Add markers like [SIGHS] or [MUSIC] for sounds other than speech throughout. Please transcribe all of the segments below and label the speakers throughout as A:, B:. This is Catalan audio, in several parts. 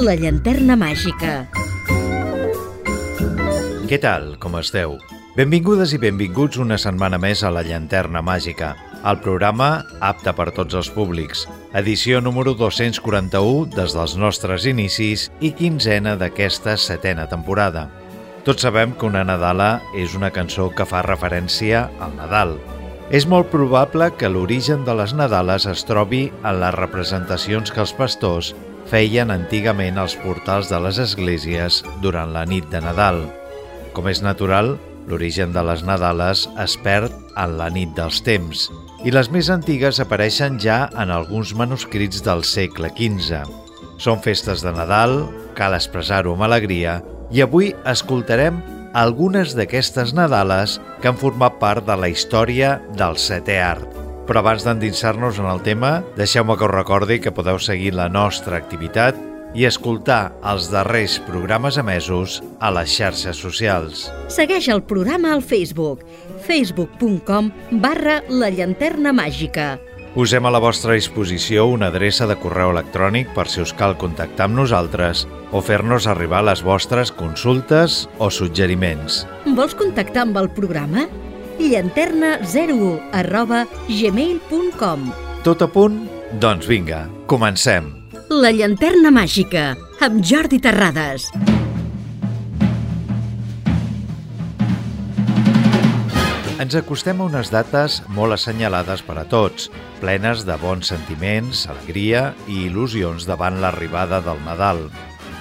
A: La llanterna màgica.
B: Què tal, com esteu? Benvingudes i benvinguts una setmana més a La Llanterna Màgica, el programa apte per tots els públics, edició número 241 des dels nostres inicis i quinzena d'aquesta setena temporada. Tots sabem que una Nadala és una cançó que fa referència al Nadal. És molt probable que l'origen de les Nadales es trobi en les representacions que els pastors feien antigament als portals de les esglésies durant la nit de Nadal. Com és natural, l'origen de les Nadales es perd en la nit dels temps i les més antigues apareixen ja en alguns manuscrits del segle XV. Són festes de Nadal, cal expressar-ho amb alegria, i avui escoltarem algunes d'aquestes Nadales que han format part de la història del setè art. Però abans d'endinsar-nos en el tema, deixeu-me que us recordi que podeu seguir la nostra activitat i escoltar els darrers programes emesos a les xarxes socials.
A: Segueix el programa al Facebook, facebook.com barra la llanterna màgica.
B: Posem a la vostra disposició una adreça de correu electrònic per si us cal contactar amb nosaltres o fer-nos arribar les vostres consultes o suggeriments.
A: Vols contactar amb el programa? Llanterna01 arroba gmail.com
B: Tot a punt? Doncs vinga, comencem.
A: La llanterna màgica, amb Jordi Terrades.
B: Ens acostem a unes dates molt assenyalades per a tots, plenes de bons sentiments, alegria i il·lusions davant l'arribada del Nadal.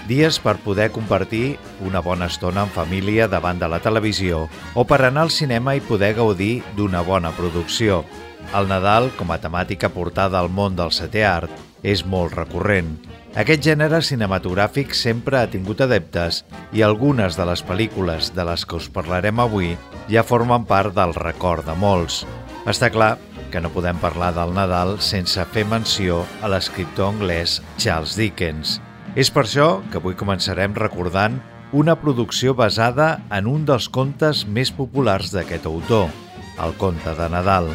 B: Dies per poder compartir una bona estona en família davant de la televisió o per anar al cinema i poder gaudir d'una bona producció. El Nadal, com a temàtica portada al món del setè art, és molt recurrent. Aquest gènere cinematogràfic sempre ha tingut adeptes i algunes de les pel·lícules de les que us parlarem avui ja formen part del record de molts. Està clar que no podem parlar del Nadal sense fer menció a l'escriptor anglès Charles Dickens. És per això que avui començarem recordant una producció basada en un dels contes més populars d'aquest autor, el conte de Nadal,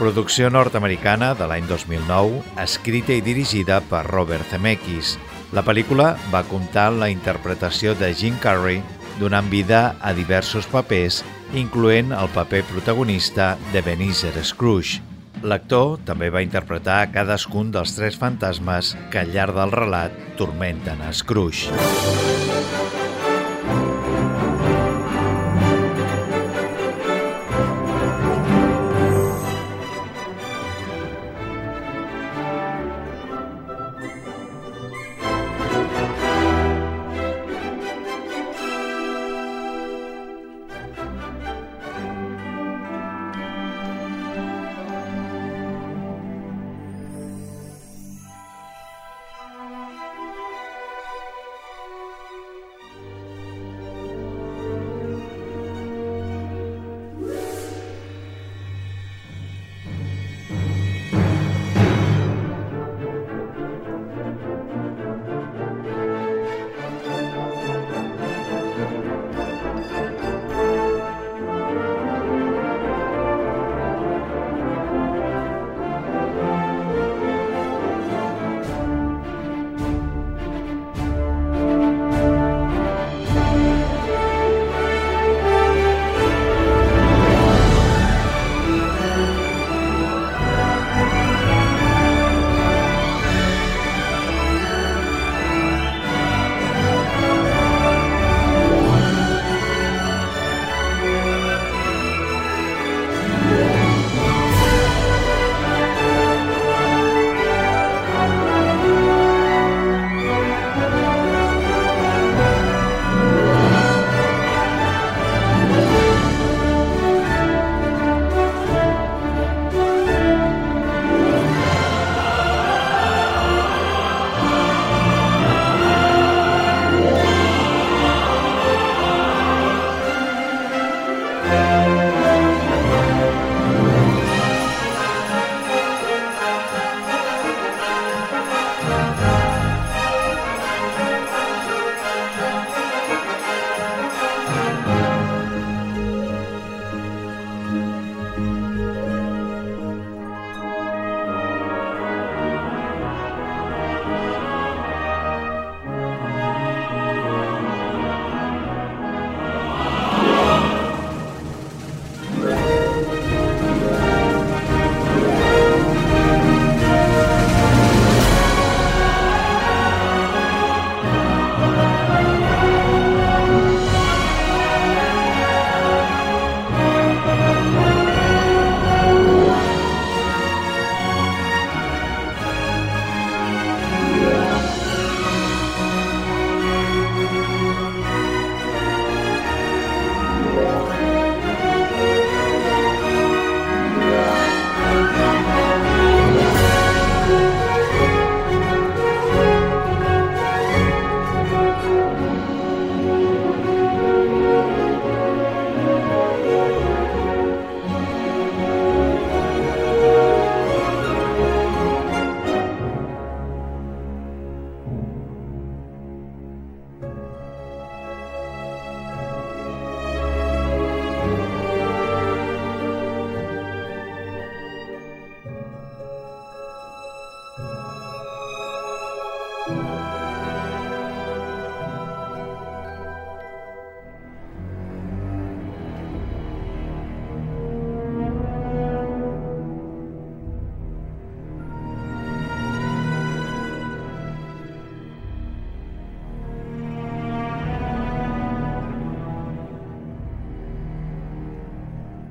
B: producció nord-americana de l'any 2009, escrita i dirigida per Robert Zemeckis. La pel·lícula va comptar amb la interpretació de Jim Carrey, donant vida a diversos papers, incloent el paper protagonista de Benícer Scrooge. L'actor també va interpretar cadascun dels tres fantasmes que al llarg del relat tormenten a Scrooge.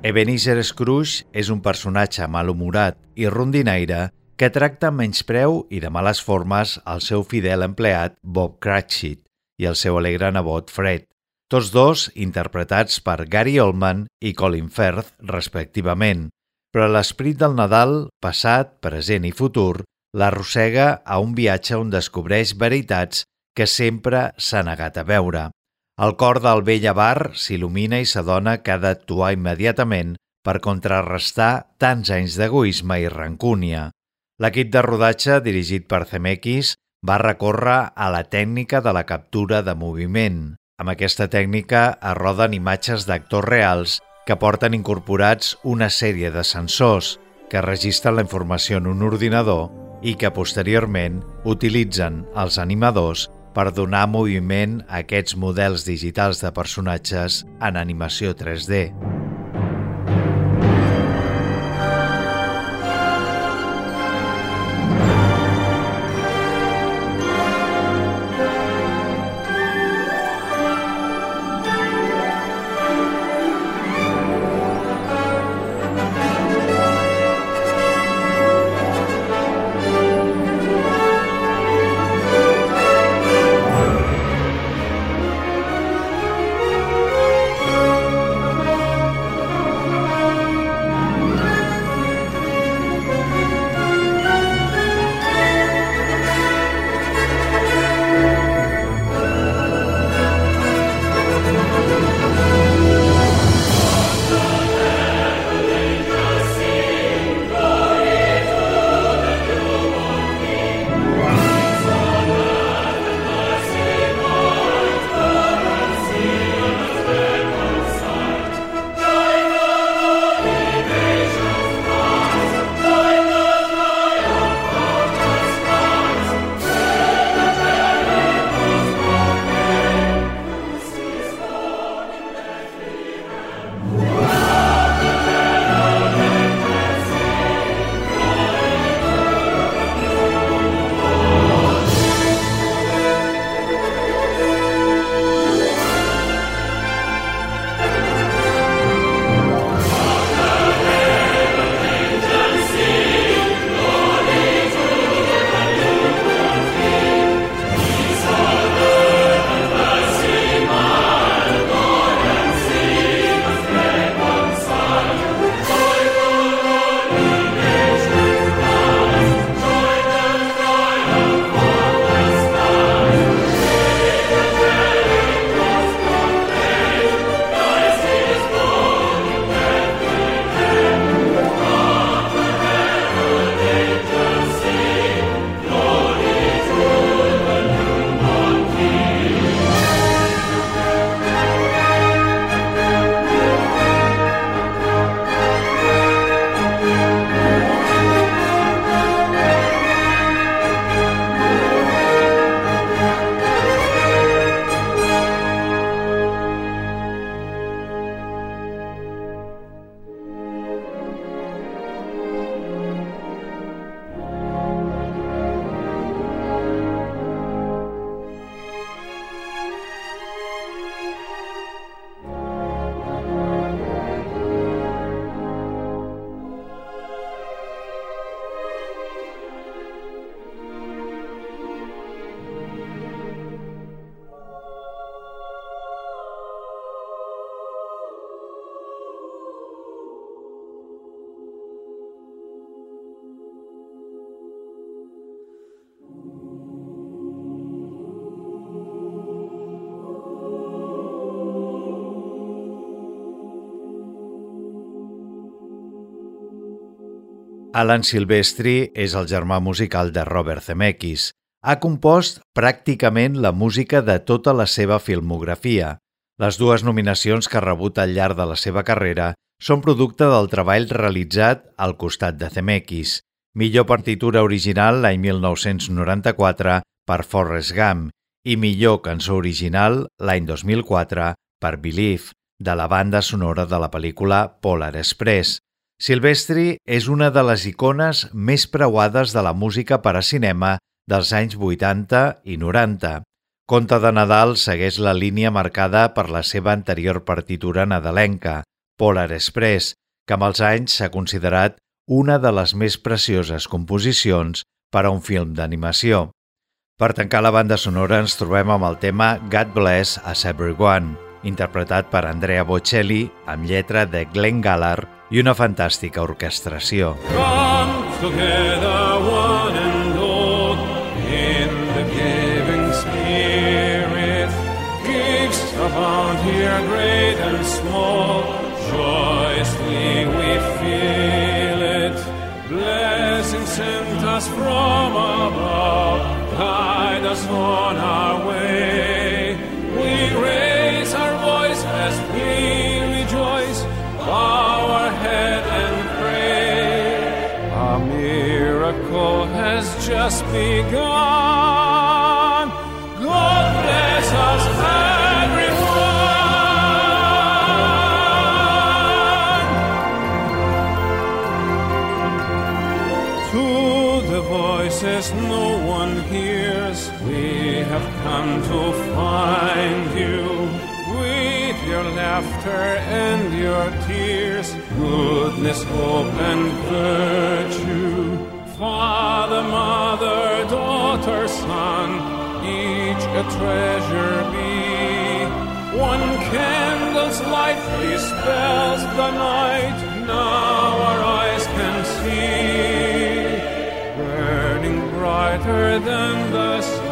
B: Ebenezer Scrooge és un personatge malhumorat i rondinaire que tracta amb menyspreu i de males formes el seu fidel empleat Bob Cratchit i el seu alegre nebot Fred, tots dos interpretats per Gary Oldman i Colin Firth, respectivament, però l'esperit del Nadal, passat, present i futur, l'arrossega a un viatge on descobreix veritats que sempre s'ha negat a veure. El cor del vell avar s'il·lumina i s'adona que ha d'actuar immediatament per contrarrestar tants anys d'egoisme i rancúnia. L'equip de rodatge, dirigit per Zemeckis, va recórrer a la tècnica de la captura de moviment. Amb aquesta tècnica es roden imatges d'actors reals que porten incorporats una sèrie de sensors que registren la informació en un ordinador i que posteriorment utilitzen els animadors per donar moviment a aquests models digitals de personatges en animació 3D. Alan Silvestri és el germà musical de Robert Zemeckis. Ha compost pràcticament la música de tota la seva filmografia. Les dues nominacions que ha rebut al llarg de la seva carrera són producte del treball realitzat al costat de Zemeckis. Millor partitura original l'any 1994 per Forrest Gump i millor cançó original l'any 2004 per Believe, de la banda sonora de la pel·lícula Polar Express. Silvestri és una de les icones més preuades de la música per a cinema dels anys 80 i 90. Conte de Nadal segueix la línia marcada per la seva anterior partitura nadalenca, Polar Express, que amb els anys s'ha considerat una de les més precioses composicions per a un film d'animació. Per tancar la banda sonora ens trobem amb el tema God Bless Us Everyone, interpretat per Andrea Bocelli amb lletra de Glenn Gallagher i una fantàstica orquestració.
C: Abound here great and small. We feel it. Blessings sent us from above. Guide us on our way. Has just begun. God bless us, everyone. To the voices no one hears, we have come to find you. With your laughter and your tears, goodness, hope, and virtue. Father, mother, daughter, son, each a treasure be. One candle's light dispels the night, now our eyes can see burning brighter than the sun.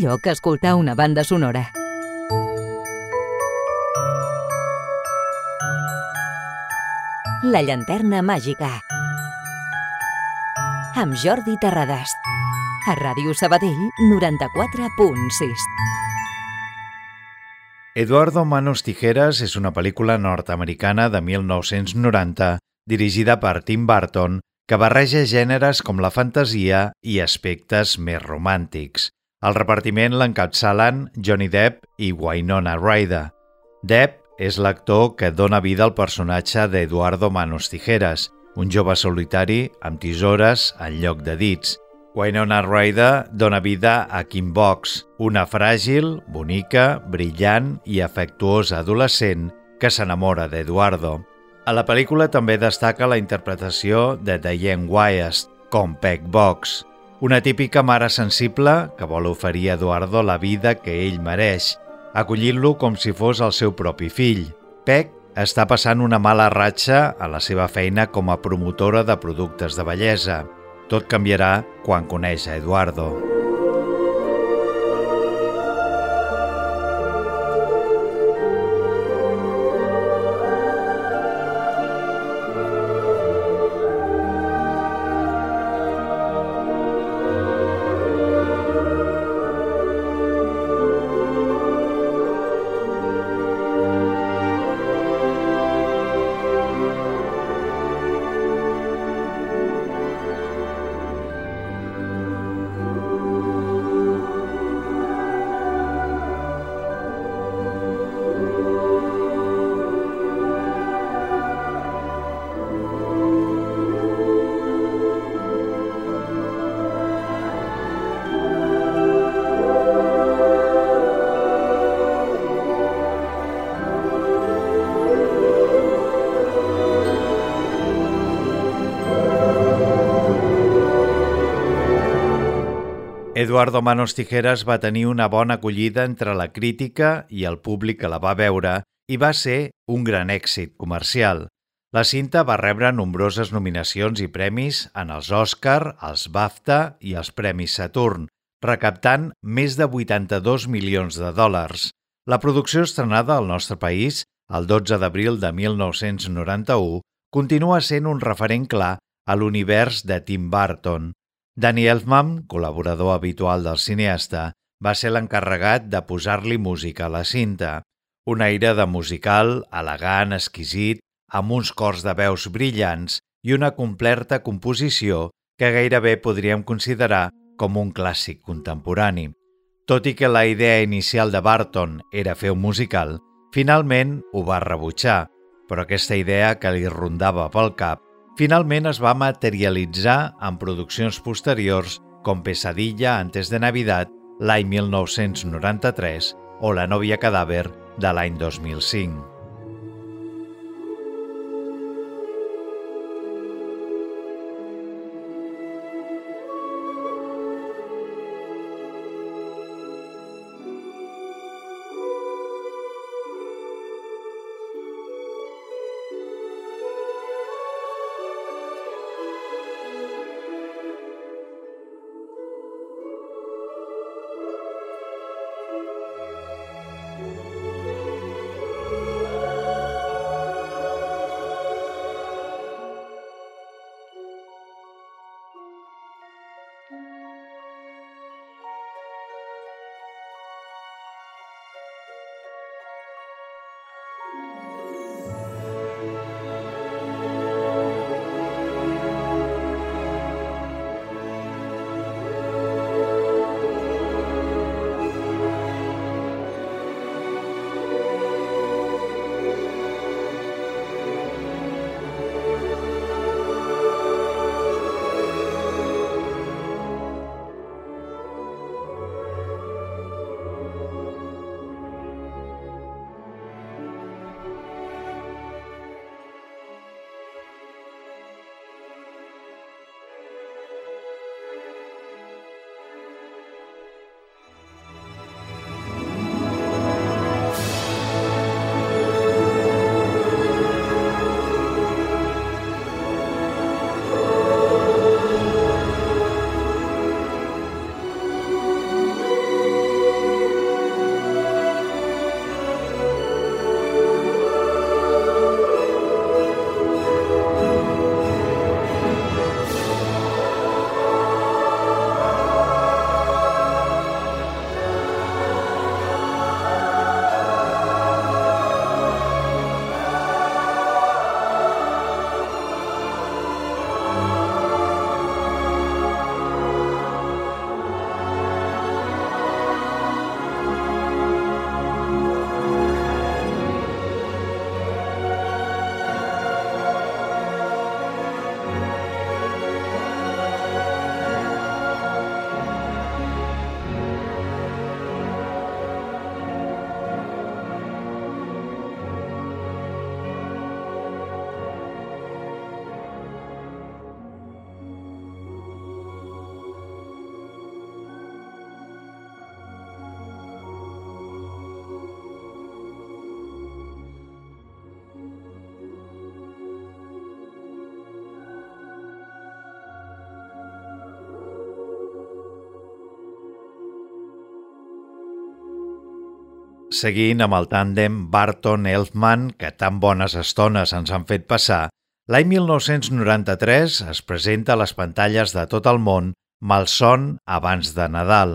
A: Millor que escoltar una banda sonora? La llanterna màgica. Amb Jordi Terradas. A Ràdio Sabadell 94.6.
B: Eduardo Manos Tijeras és una pel·lícula nord-americana de 1990 dirigida per Tim Burton que barreja gèneres com la fantasia i aspectes més romàntics. El repartiment l'encapçalen Johnny Depp i Winona Ryder. Depp és l'actor que dona vida al personatge d'Eduardo Manos Tijeras, un jove solitari amb tisores en lloc de dits. Winona Ryder dona vida a Kim Box, una fràgil, bonica, brillant i afectuosa adolescent que s'enamora d'Eduardo. A la pel·lícula també destaca la interpretació de Diane Wyeth, com Peg Box, una típica mare sensible que vol oferir a Eduardo la vida que ell mereix, acollint-lo com si fos el seu propi fill. Peg està passant una mala ratxa a la seva feina com a promotora de productes de bellesa. Tot canviarà quan coneix a Eduardo. Eduardo Manos Tijeras va tenir una bona acollida entre la crítica i el públic que la va veure i va ser un gran èxit comercial. La cinta va rebre nombroses nominacions i premis en els Oscar, els BAFTA i els Premis Saturn, recaptant més de 82 milions de dòlars. La producció estrenada al nostre país el 12 d'abril de 1991 continua sent un referent clar a l'univers de Tim Burton. Danny Elfman, col·laborador habitual del cineasta, va ser l'encarregat de posar-li música a la cinta. Un aire de musical, elegant, exquisit, amb uns cors de veus brillants i una completa composició que gairebé podríem considerar com un clàssic contemporani. Tot i que la idea inicial de Barton era fer un musical, finalment ho va rebutjar, però aquesta idea que li rondava pel cap finalment es va materialitzar en produccions posteriors com Pesadilla antes de Navidad l'any 1993 o La novia cadàver de l'any 2005. Seguint amb el tàndem Barton-Elfman, que tan bones estones ens han fet passar, l'any 1993 es presenta a les pantalles de tot el món Malson abans de Nadal,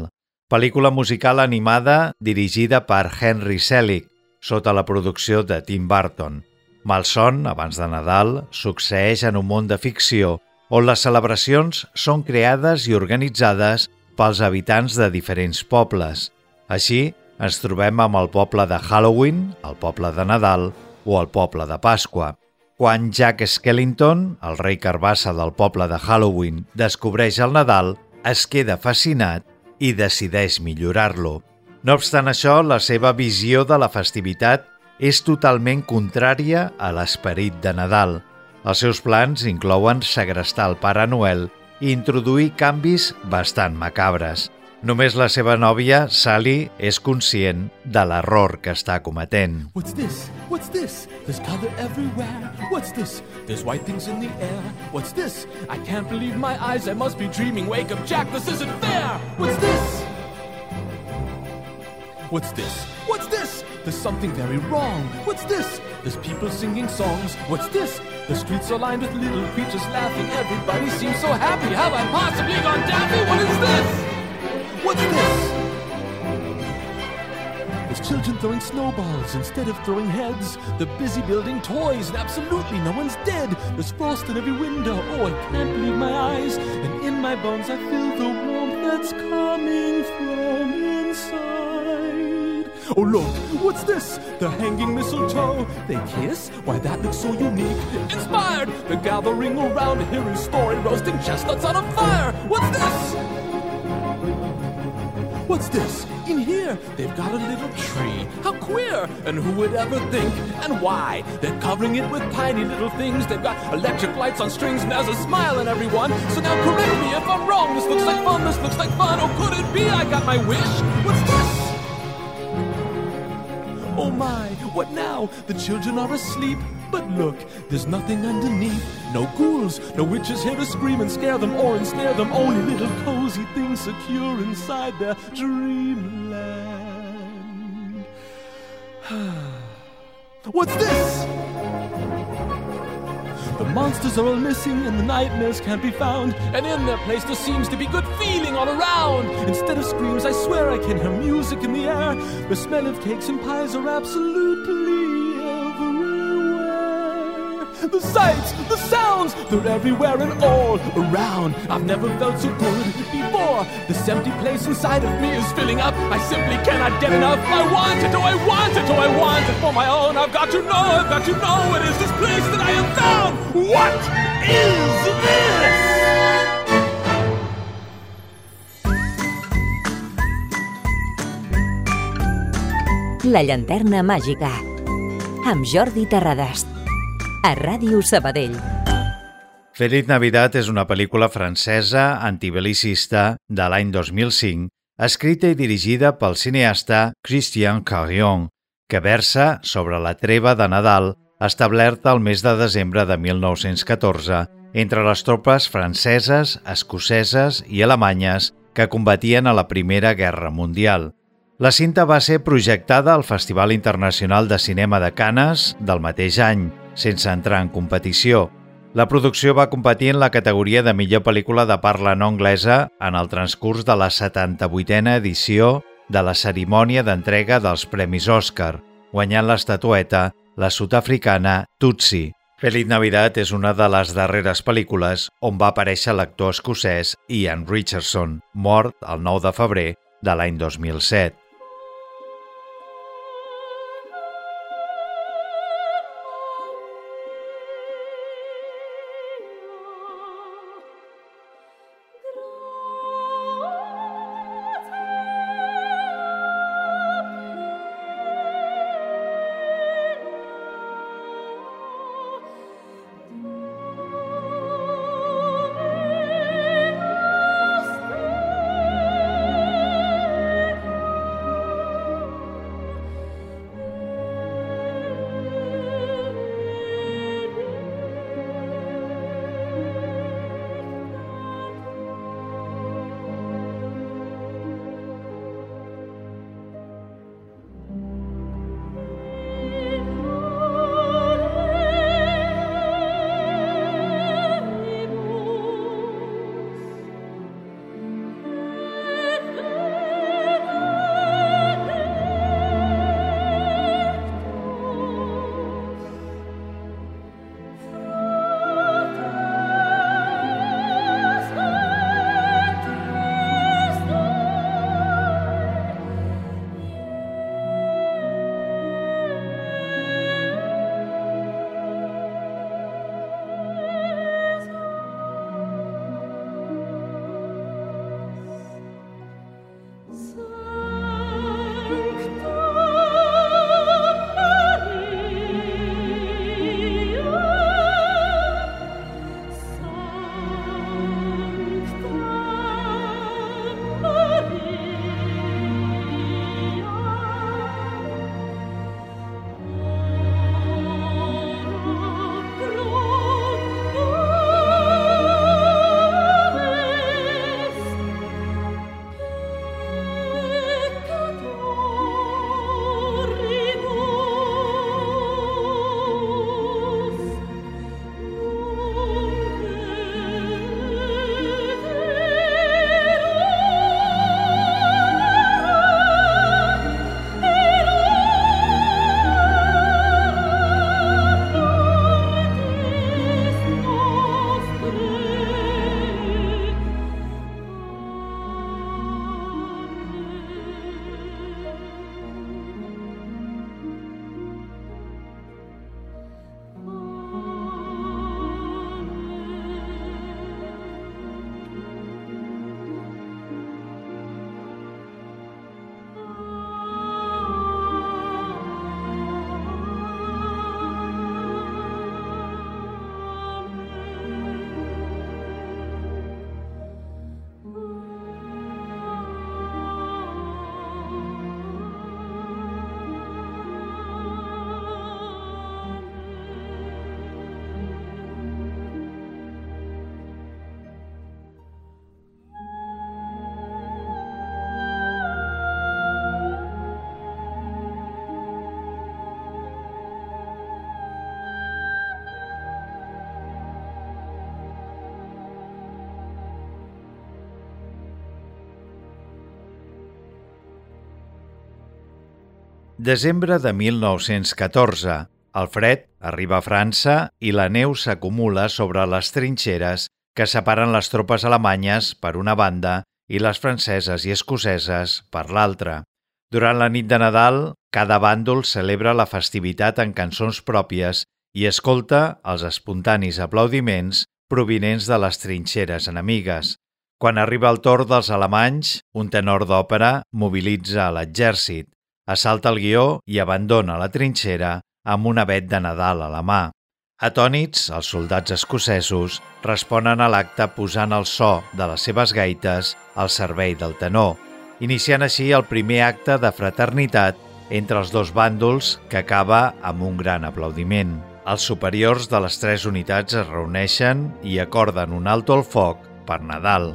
B: pel·lícula musical animada dirigida per Henry Selick, sota la producció de Tim Burton. Malson, abans de Nadal, succeeix en un món de ficció on les celebracions són creades i organitzades pels habitants de diferents pobles. Així, ens trobem amb el poble de Halloween, el poble de Nadal o el poble de Pasqua. Quan Jack Skellington, el rei carbassa del poble de Halloween, descobreix el Nadal, es queda fascinat i decideix millorar-lo. No obstant això, la seva visió de la festivitat és totalment contrària a l'esperit de Nadal. Els seus plans inclouen segrestar el Pare Noel i introduir canvis bastant macabres. Només la seva nòvia, Sally, és conscient de l'error que està cometent.
D: What's this? What's this? There's color everywhere. What's this? There's white things in the air. What's this? I can't believe my eyes. I must be dreaming. Wake up, Jack. This isn't fair. What's this? What's this? What's this? There's something very wrong. What's this? There's people singing songs. What's this? The streets are lined with little creatures laughing. Everybody seems so happy. Have I possibly gone daffy? What is this? What's this? There's children throwing snowballs instead of throwing heads. They're busy building toys and absolutely no one's dead. There's frost in every window. Oh, I can't believe my eyes. And in my bones I feel the warmth that's coming from inside. Oh, look, what's this? The hanging mistletoe. They kiss? Why, that looks so unique. Inspired! They're gathering around to hear his story, roasting chestnuts on a fire. What's this? What's this? In here, they've got a little tree. How queer! And who would ever think? And why? They're covering it with tiny little things. They've got electric lights on strings, and there's a smile in everyone. So now correct me if I'm wrong. This looks like fun. This looks like fun. Oh, could it be I got my wish? What's this? Oh my, what now? The children are asleep. But look, there's nothing underneath. No ghouls, no witches here to scream and scare them or ensnare them. Only little cozy things secure inside their dreamland. [SIGHS] What's this? The monsters are all missing and the nightmares can't be found. And in their place there seems to be good feeling all around. Instead of screams, I swear I can hear music in the air. The smell of cakes and pies are absolutely The sights, the sounds, they're everywhere and all around. I've never felt so good before. This empty place inside of me is filling up. I simply cannot get enough. I want it, oh I want it, oh I want it for my own. I've got to know, I've got to know what is this place that I have found. What is this?
E: La llanterna màgica amb Jordi Terradast a Ràdio Sabadell.
B: Feliz Navidad és una pel·lícula francesa antibelicista de l'any 2005, escrita i dirigida pel cineasta Christian Carion, que versa sobre la treva de Nadal establerta el mes de desembre de 1914 entre les tropes franceses, escoceses i alemanyes que combatien a la Primera Guerra Mundial. La cinta va ser projectada al Festival Internacional de Cinema de Canes del mateix any, sense entrar en competició. La producció va competir en la categoria de millor pel·lícula de parla no anglesa en el transcurs de la 78a edició de la cerimònia d'entrega dels Premis Òscar, guanyant l'estatueta la sud-africana Tutsi. Feliz Navidad és una de les darreres pel·lícules on va aparèixer l'actor escocès Ian Richardson, mort el 9 de febrer de l'any 2007.
F: Desembre de 1914. El fred arriba a França i la neu s'acumula sobre les trinxeres que separen les tropes alemanyes per una banda i les franceses i escoceses per l'altra. Durant la nit de Nadal, cada bàndol celebra la festivitat en cançons pròpies i escolta els espontanis aplaudiments provinents de les trinxeres enemigues. Quan arriba el torn dels alemanys, un tenor d'òpera mobilitza l'exèrcit, assalta el guió i abandona la trinxera amb un avet de Nadal a la mà. Atònits, els soldats escocesos responen a l'acte posant el so de les seves gaites al servei del tenor, iniciant així el primer acte de fraternitat entre els dos bàndols que acaba amb un gran aplaudiment. Els superiors de les tres unitats es reuneixen i acorden un alto al foc per Nadal.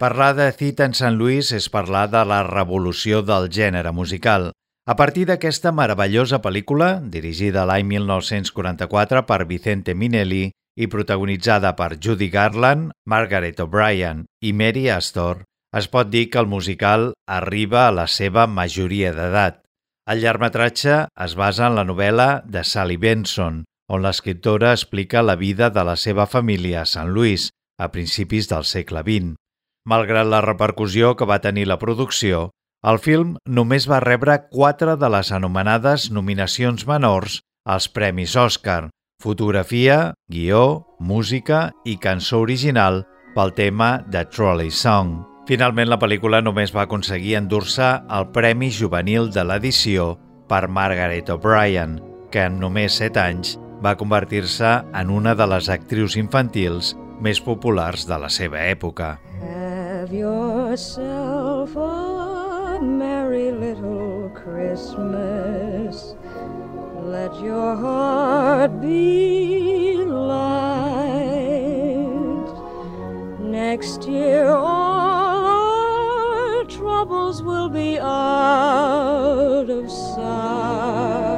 F: Parlar de Cita en Sant Louis és parlar de la revolució del gènere musical. A partir d'aquesta meravellosa pel·lícula, dirigida l'any 1944 per Vicente Minelli
B: i protagonitzada per Judy Garland, Margaret O'Brien i Mary Astor, es pot dir que el musical arriba a la seva majoria d'edat. El llargmetratge es basa en la novel·la de Sally Benson, on l'escriptora explica la vida de la seva família a Sant Louis a principis del segle XX. Malgrat la repercussió que va tenir la producció, el film només va rebre quatre de les anomenades nominacions menors als Premis Òscar, fotografia, guió, música i cançó original pel tema de Trolley Song. Finalment, la pel·lícula només va aconseguir endur-se el Premi Juvenil de l'edició per Margaret O'Brien, que en només 7 anys va convertir-se en una de les actrius infantils més populars de la seva època. Have yourself a merry little Christmas. Let your heart be light. Next year, all our troubles will be out of sight.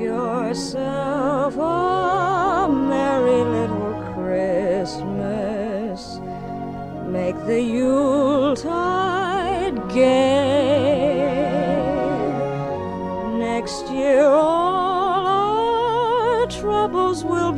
B: Yourself a merry little Christmas. Make the Yuletide gay. Next year, all our troubles will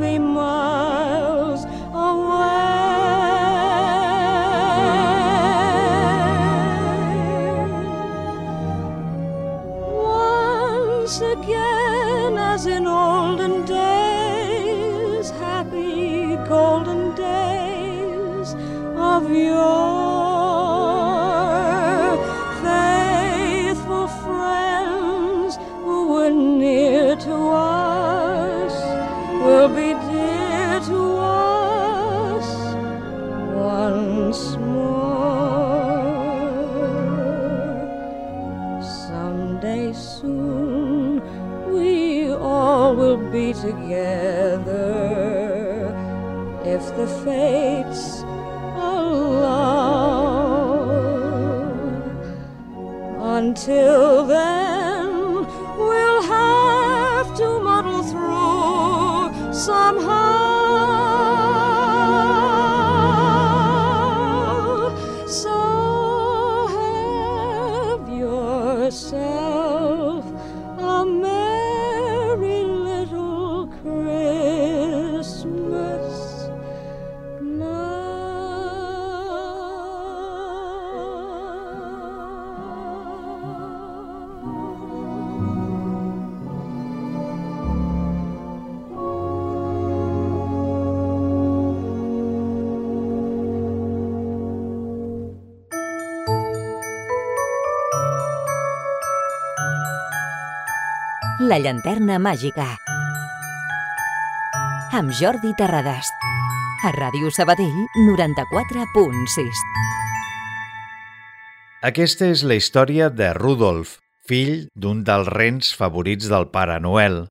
E: La llanterna màgica. Amb Jordi Terradas. A Ràdio Sabadell 94.6.
B: Aquesta és la història de Rudolf, fill d'un dels rens favorits del Pare Noel.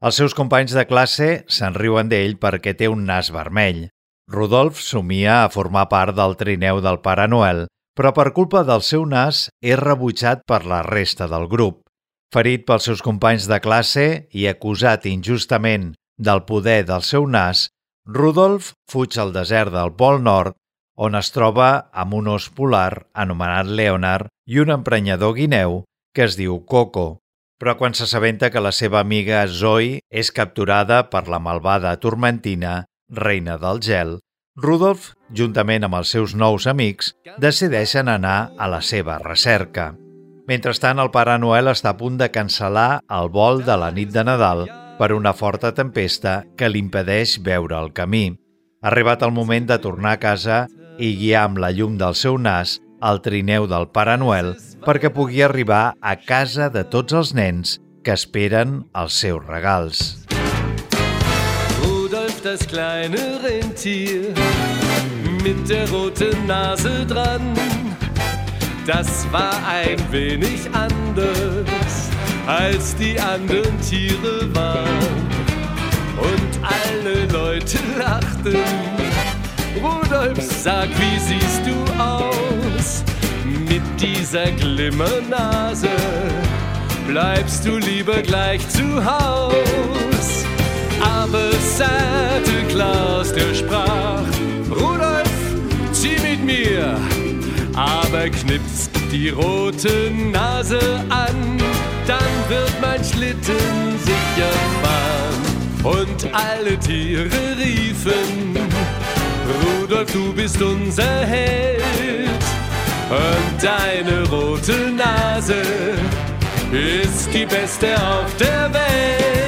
B: Els seus companys de classe se'n riuen d'ell perquè té un nas vermell. Rudolf somia a formar part del trineu del Pare Noel, però per culpa del seu nas és rebutjat per la resta del grup. Ferit pels seus companys de classe i acusat injustament del poder del seu nas, Rudolf fuig al desert del Pol Nord, on es troba amb un os polar anomenat Leonard i un emprenyador guineu que es diu Coco. Però quan s'assabenta que la seva amiga Zoe és capturada per la malvada Tormentina, reina del gel, Rudolf, juntament amb els seus nous amics, decideixen anar a la seva recerca. Mentrestant, el Pare Noel està a punt de cancel·lar el vol de la nit de Nadal per una forta tempesta que li impedeix veure el camí. Ha arribat el moment de tornar a casa i guiar amb la llum del seu nas el trineu del Pare Noel perquè pugui arribar a casa de tots els nens que esperen els seus regals.
G: Rudolf, das kleine Rentier, mit der roten Nase dran. Das war ein wenig anders, als die anderen Tiere waren. Und alle Leute lachten. Rudolf, sag, wie siehst du aus? Mit dieser Glimmernase bleibst du lieber gleich zu Haus. Aber Santa Claus, der sprach, Rudolf, zieh mit mir, aber knipst die rote Nase an, dann wird mein Schlitten sicher fahren. Und alle Tiere riefen, Rudolf, du bist unser Held. Und deine rote Nase ist die beste auf der Welt.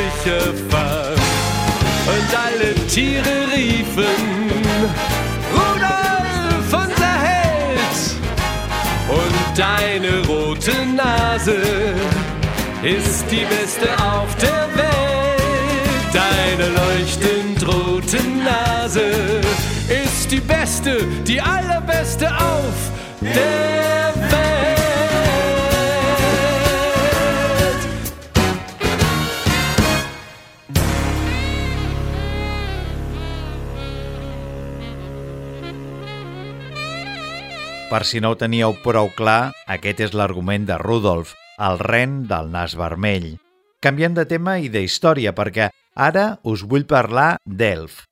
G: Sicher fahren. Und alle Tiere riefen, Rudolf, unser Held. Und deine rote Nase ist die beste auf der Welt. Deine leuchtend rote Nase ist die beste, die allerbeste auf der Welt.
B: Per si no ho teníeu prou clar, aquest és l'argument de Rudolf, el ren del nas vermell. Canviem de tema i de història, perquè ara us vull parlar d'Elf.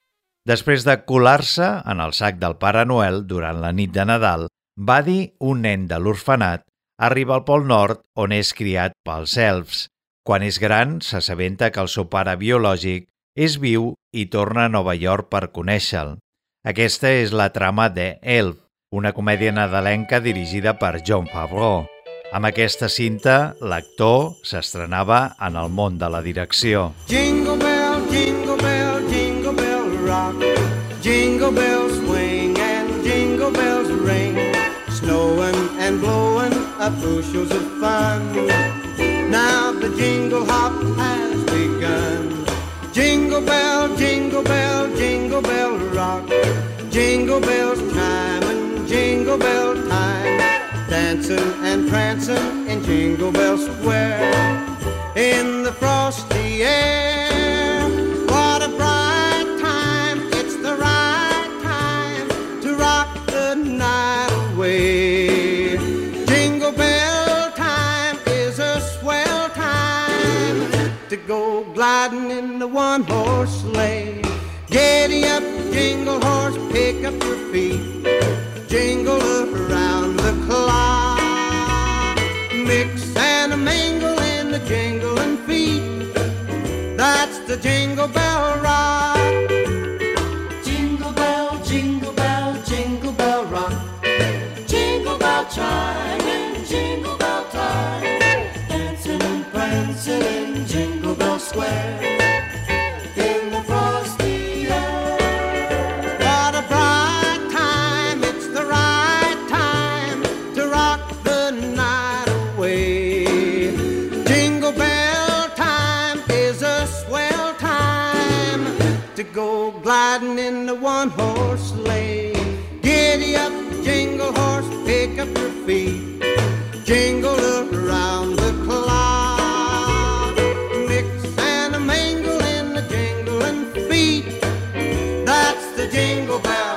B: Després de colar-se en el sac del Pare Noel durant la nit de Nadal, Buddy, un nen de l'orfenat, arriba al Pol Nord on és criat pels elfs. Quan és gran, s'assabenta que el seu pare biològic és viu i torna a Nova York per conèixer-lo. Aquesta és la trama de Elf, una comèdia nadalenca dirigida per John Favreau. Amb aquesta cinta, l'actor s'estrenava en el món de la direcció.
H: Jingle bell, jingle bell, jingle bell rock. Jingle bells swing and jingle bells ring. Snowing and blowing up bushels of fun. Now the jingle hop has begun. Jingle bell, jingle bell, jingle bell rock. Jingle bells jingle bell time. Dancing and prancing in Jingle Bell Square. In the frosty air, what a bright time. It's the right time to rock the night away. Jingle bell time is a swell time to go gliding in the one horse sleigh. Giddy up, jingle horse, pick up your feet. Jingle around the clock. Mix and a mingle in the jingling feet. That's the jingle bell rock. Jingle bell, jingle bell, jingle bell rock. Jingle bell chime and jingle bell time. Dancing and prancing in Jingle Bell Square. The jingle bell.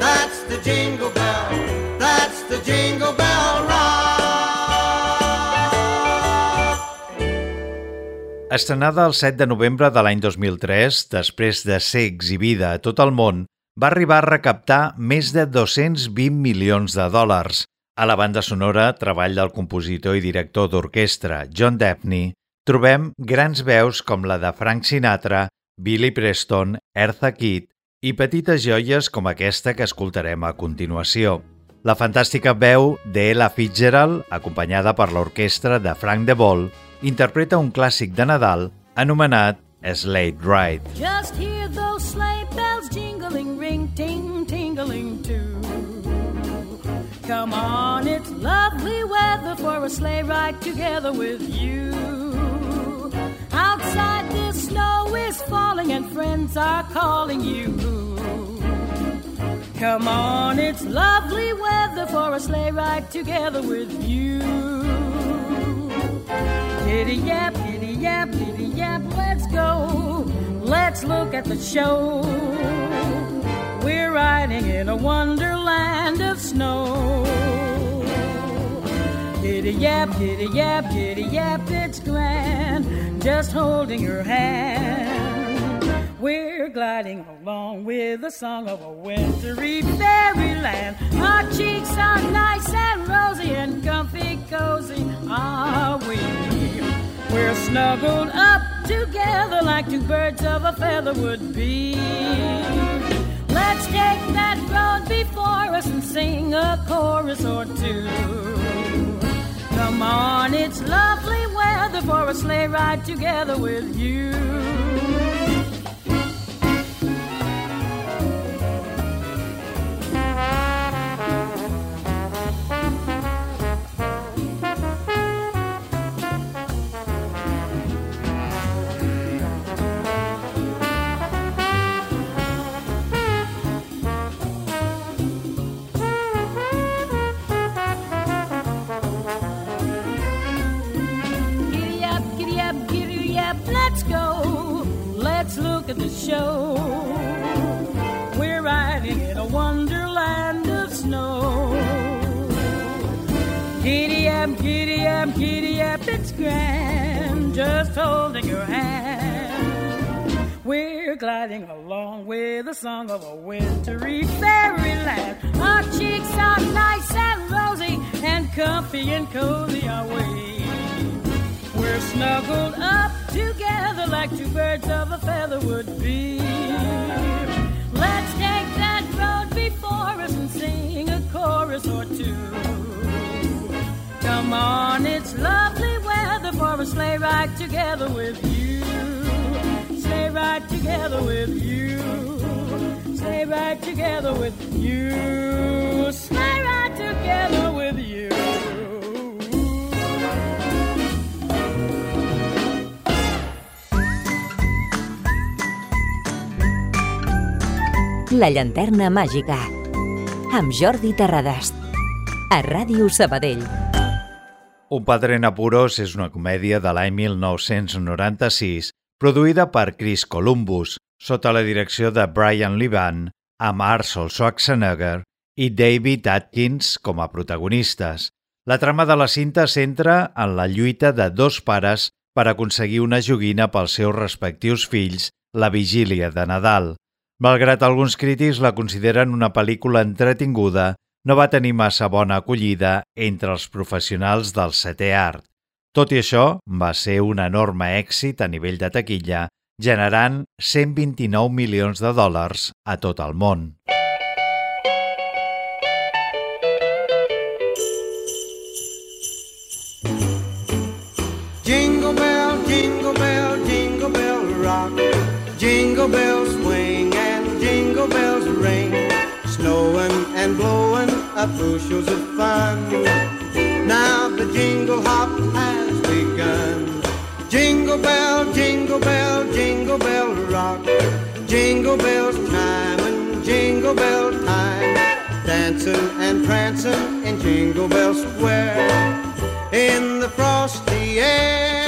H: That's the jingle bell. That's the jingle bell rock.
B: Estrenada el 7 de novembre de l'any 2003, després de ser exhibida a tot el món, va arribar a recaptar més de 220 milions de dòlars. A la banda sonora, treball del compositor i director d'orquestra John Dabney, trobem grans veus com la de Frank Sinatra, Billy Preston, Eartha Kitt i petites joies com aquesta que escoltarem a continuació. La fantàstica veu d'Ella Fitzgerald, acompanyada per l'orquestra de Frank DeVol, interpreta un clàssic de Nadal anomenat Slade Ride.
I: Just hear those sleigh bells jingling, ring, ting, tingling too. Come on, it's lovely weather for a sleigh ride together with you. Outside the snow is falling and friends are calling you. Come on, it's lovely weather for a sleigh ride together with you. Giddy yap, giddy yap, giddy yap, let's go. Let's look at the show. We're riding in a wonderland of snow. Giddy yap, giddy yap, giddy yap, it's grand. Just holding your hand. We're gliding along with the song of a wintry fairyland. Our cheeks are nice and rosy and comfy cozy, are we? We're snuggled up together like two birds of a feather would be. Let's take that road before us and sing a chorus or two. Come on, it's lovely weather for a sleigh ride together with you. Show. We're riding in a wonderland of snow. Giddy up, giddy up, giddy up, it's grand. Just holding your hand. We're gliding along with the song of a wintry fairyland. Our cheeks are nice and rosy and comfy and cozy are we. We're snuggled up together like two birds of a feather would be. Let's take that road before us and sing a chorus or two. Come on, it's lovely weather for a sleigh ride together with you. Sleigh ride together with you. Sleigh ride together with you. Sleigh ride together with you.
E: La llanterna màgica. Amb Jordi Terradast. A Ràdio Sabadell.
B: Un padre en apuros és una comèdia de l'any 1996 produïda per Chris Columbus sota la direcció de Brian Levan amb Arnold Schwarzenegger i David Atkins com a protagonistes. La trama de la cinta centra en la lluita de dos pares per aconseguir una joguina pels seus respectius fills la vigília de Nadal. Malgrat alguns crítics la consideren una pel·lícula entretinguda, no va tenir massa bona acollida entre els professionals del setè art. Tot i això, va ser un enorme èxit a nivell de taquilla, generant 129 milions de dòlars a tot el món.
H: Jingle bell, jingle bell, jingle bell rock. Jingle bells up bushels of fun. Now the jingle hop has begun. Jingle bell, jingle bell, jingle bell rock. Jingle bells time and jingle bell time. Dancing and prancing in Jingle Bell Square. In the frosty air.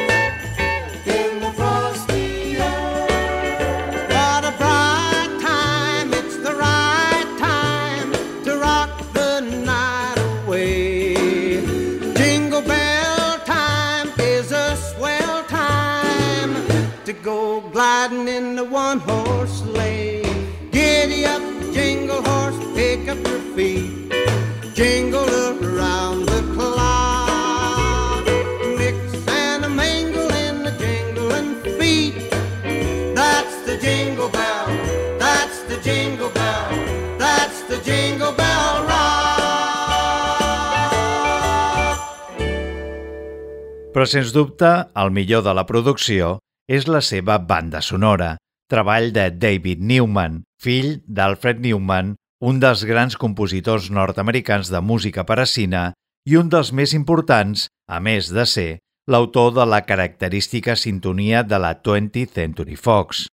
H: feet jingle around the clock. Mix and a mingle in the jingling feet. That's the jingle bell. That's the jingle bell. That's the jingle bell rock.
B: Però sens dubte, el millor de la producció és la seva banda sonora, treball de David Newman, fill d'Alfred Newman un dels grans compositors nord-americans de música per a cine i un dels més importants, a més de ser, l'autor de la característica sintonia de la 20th Century Fox.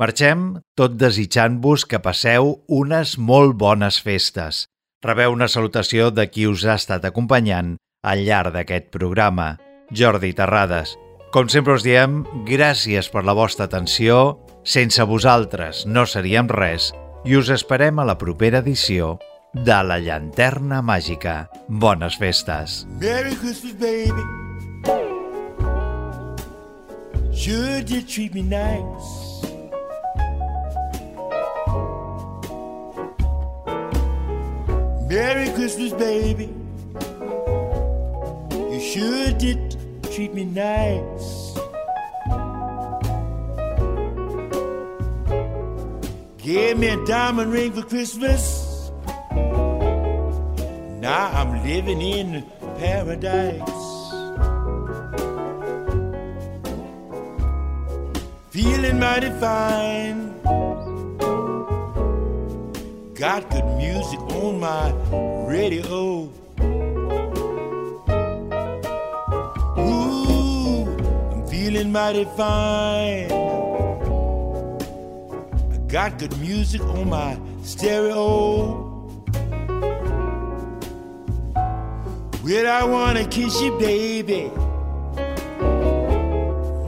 B: Marxem tot desitjant-vos que passeu unes molt bones festes. Rebeu una salutació de qui us ha estat acompanyant al llarg d'aquest programa, Jordi Terrades. Com sempre us diem, gràcies per la vostra atenció, sense vosaltres no seríem res i us esperem a la propera edició de La Llanterna Màgica. Bones festes!
J: Merry Christmas, baby. Should you treat me nice? Merry Christmas, baby. You did treat me nice. Gave me a diamond ring for Christmas. Now I'm living in paradise. Feeling mighty fine. Got good music on my radio. Ooh, I'm feeling mighty fine. Got good music on my stereo. Well, I wanna kiss you, baby,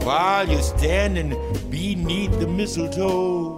J: while you're standing beneath the mistletoe.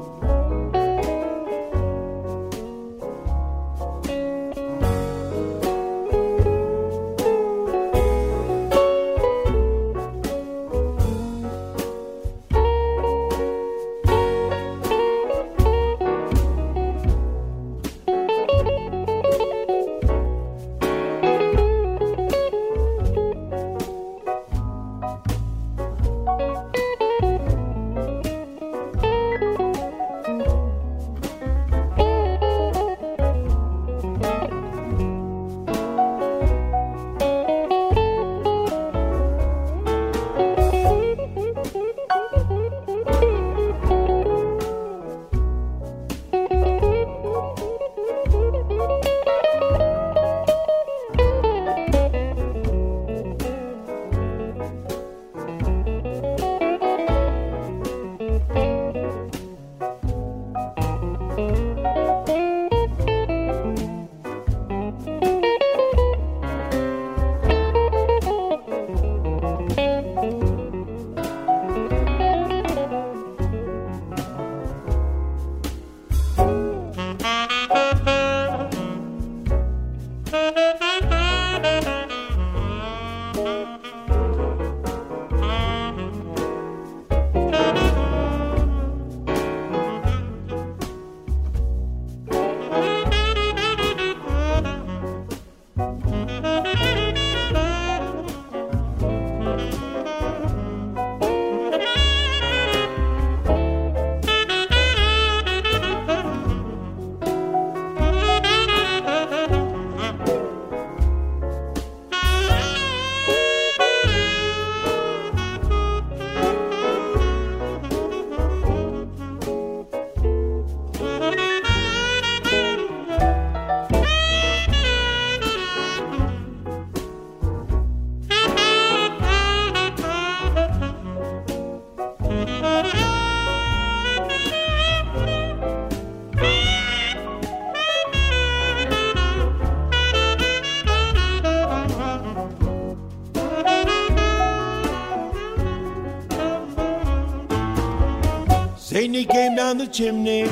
J: Down the chimney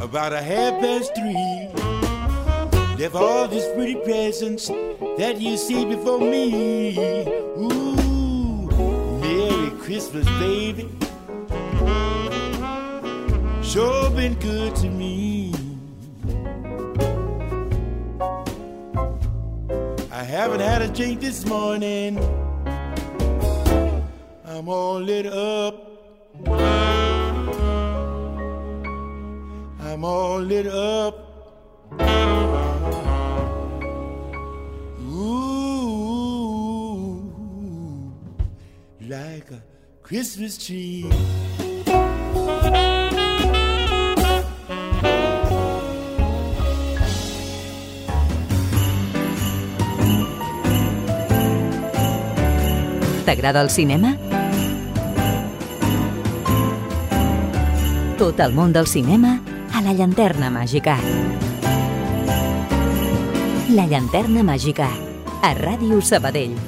J: about a half past three. Left all these pretty presents that you see before me. Ooh, Merry Christmas, baby. Sure been good to me. I haven't had a drink this morning. I'm all lit up. all lit up. Ooh, like a Christmas tree.
E: T'agrada el cinema? Tot el món del cinema la llanterna màgica. La llanterna màgica, a Ràdio Sabadell.